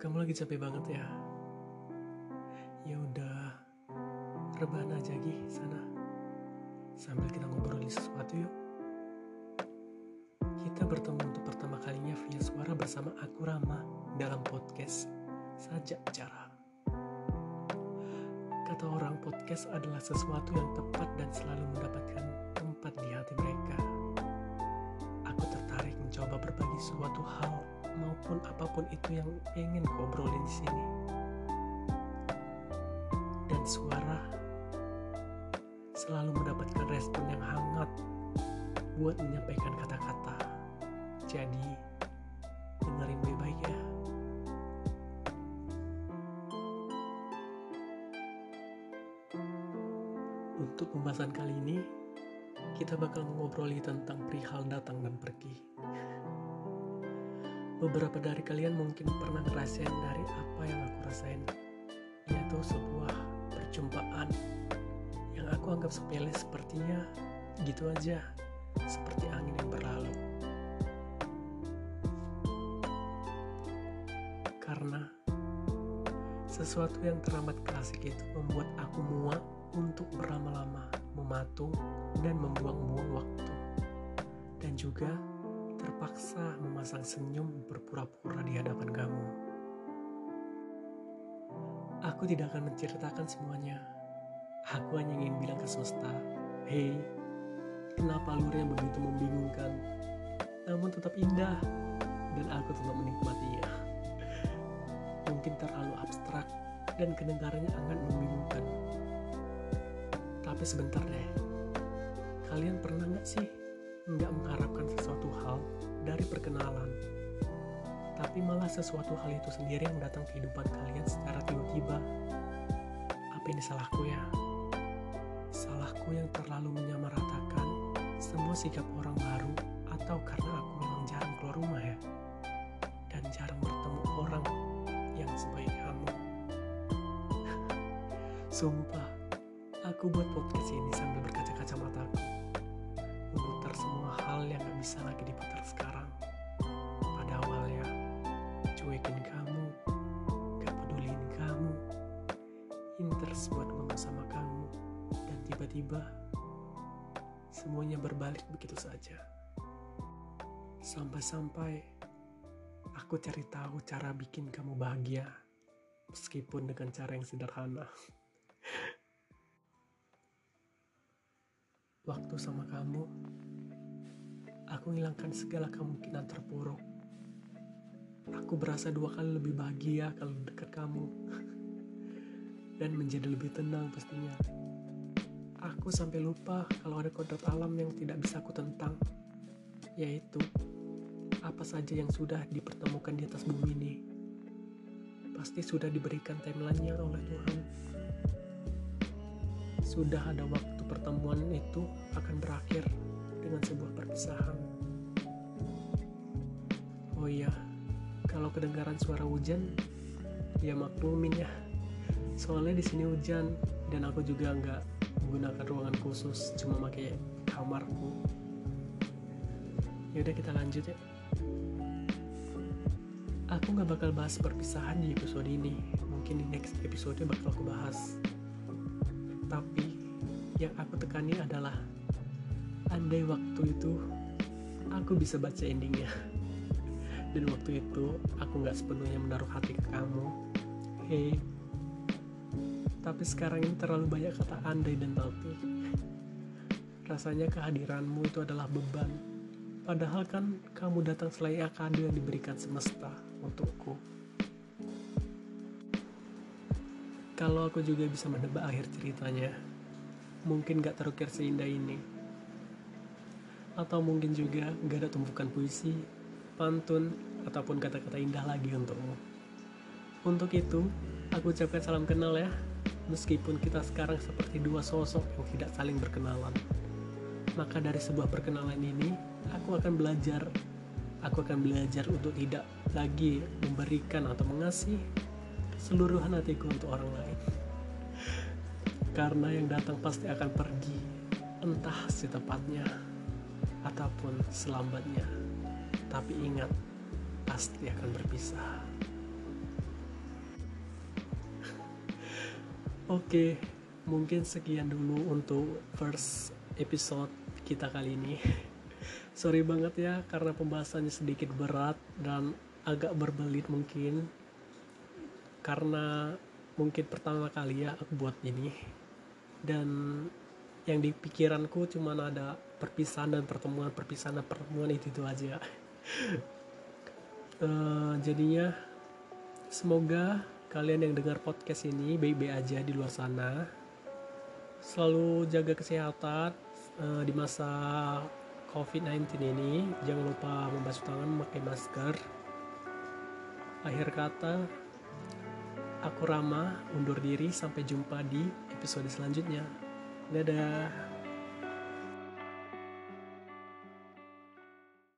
Kamu lagi capek banget ya? Ya udah, rebahan aja Gi sana. Sambil kita ngobrolin sesuatu yuk. Kita bertemu untuk pertama kalinya via suara bersama aku Rama dalam podcast Sajak Bicara. Kata orang podcast adalah sesuatu yang tepat dan selalu mendapatkan tempat di hati mereka. Aku tertarik mencoba berbagi suatu hal maupun apa pun itu yang ingin kau obrolin di sini. Dan suara selalu mendapatkan respon yang hangat buat menyampaikan kata-kata. Jadi, dengerin baik-baik ya. Untuk pembahasan kali ini, kita bakal mengobroli tentang perihal datang dan pergi. Beberapa dari kalian mungkin pernah ngerasain dari apa yang aku rasain, yaitu sebuah perjumpaan yang aku anggap sepele sepertinya gitu aja, seperti angin yang berlalu. Karena sesuatu yang teramat klasik itu membuat aku muak untuk berlama-lama, mematung, dan membuang-buang waktu. Dan juga terpaksa memasang senyum berpura-pura di hadapan kamu. Aku tidak akan menceritakan semuanya. Aku hanya ingin bilang ke semesta, Hei, kenapa alurnya begitu membingungkan? Namun tetap indah, dan aku tetap menikmatinya. Mungkin terlalu abstrak, dan kedengarannya akan membingungkan. Tapi sebentar deh, kalian pernah nggak sih nggak mengharapkan sesuatu hal dari perkenalan, tapi malah sesuatu hal itu sendiri yang datang ke kehidupan kalian secara tiba-tiba. Apa ini salahku ya? Salahku yang terlalu menyamaratakan semua sikap orang baru atau karena aku memang jarang keluar rumah ya? Dan jarang bertemu orang yang sebaik kamu. Sumpah, aku buat podcast ini sambil berkaca-kaca mataku memutar semua hal yang gak bisa lagi diputar sekarang. Pada awalnya, cuekin kamu, gak pedulin kamu, interest buat ngomong sama kamu, dan tiba-tiba semuanya berbalik begitu saja. Sampai-sampai aku cari tahu cara bikin kamu bahagia, meskipun dengan cara yang sederhana. waktu sama kamu, aku hilangkan segala kemungkinan terpuruk. Aku berasa dua kali lebih bahagia kalau dekat kamu. Dan menjadi lebih tenang pastinya. Aku sampai lupa kalau ada kodrat alam yang tidak bisa aku tentang. Yaitu, apa saja yang sudah dipertemukan di atas bumi ini. Pasti sudah diberikan timelinenya oleh Tuhan. Sudah ada waktu pertemuan itu akan berakhir dengan sebuah perpisahan. Oh iya, kalau kedengaran suara hujan, ya maklumin ya. Soalnya di sini hujan dan aku juga nggak menggunakan ruangan khusus, cuma pakai kamarku. Yaudah kita lanjut ya. Aku nggak bakal bahas perpisahan di episode ini. Mungkin di next episode bakal aku bahas. Tapi yang aku tekani adalah andai waktu itu aku bisa baca endingnya. Dan waktu itu aku nggak sepenuhnya menaruh hati ke kamu. Hei. Tapi sekarang ini terlalu banyak kata andai dan tapi rasanya kehadiranmu itu adalah beban. Padahal kan kamu datang selain kado yang diberikan semesta untukku. Kalau aku juga bisa menebak akhir ceritanya mungkin gak terukir seindah ini. Atau mungkin juga gak ada tumpukan puisi, pantun, ataupun kata-kata indah lagi untukmu. Untuk itu, aku ucapkan salam kenal ya, meskipun kita sekarang seperti dua sosok yang tidak saling berkenalan. Maka dari sebuah perkenalan ini, aku akan belajar. Aku akan belajar untuk tidak lagi memberikan atau mengasih seluruhan hatiku untuk orang lain karena yang datang pasti akan pergi, entah setepatnya ataupun selambatnya. Tapi ingat, pasti akan berpisah. Oke, mungkin sekian dulu untuk first episode kita kali ini. Sorry banget ya karena pembahasannya sedikit berat dan agak berbelit mungkin. Karena mungkin pertama kali ya aku buat ini. Dan yang di pikiranku cuma ada perpisahan dan pertemuan perpisahan dan pertemuan itu itu aja. Uh, jadinya semoga kalian yang dengar podcast ini baik-baik aja di luar sana. Selalu jaga kesehatan uh, di masa COVID-19 ini. Jangan lupa membasuh tangan memakai masker. Akhir kata aku Rama undur diri. Sampai jumpa di episode selanjutnya dadah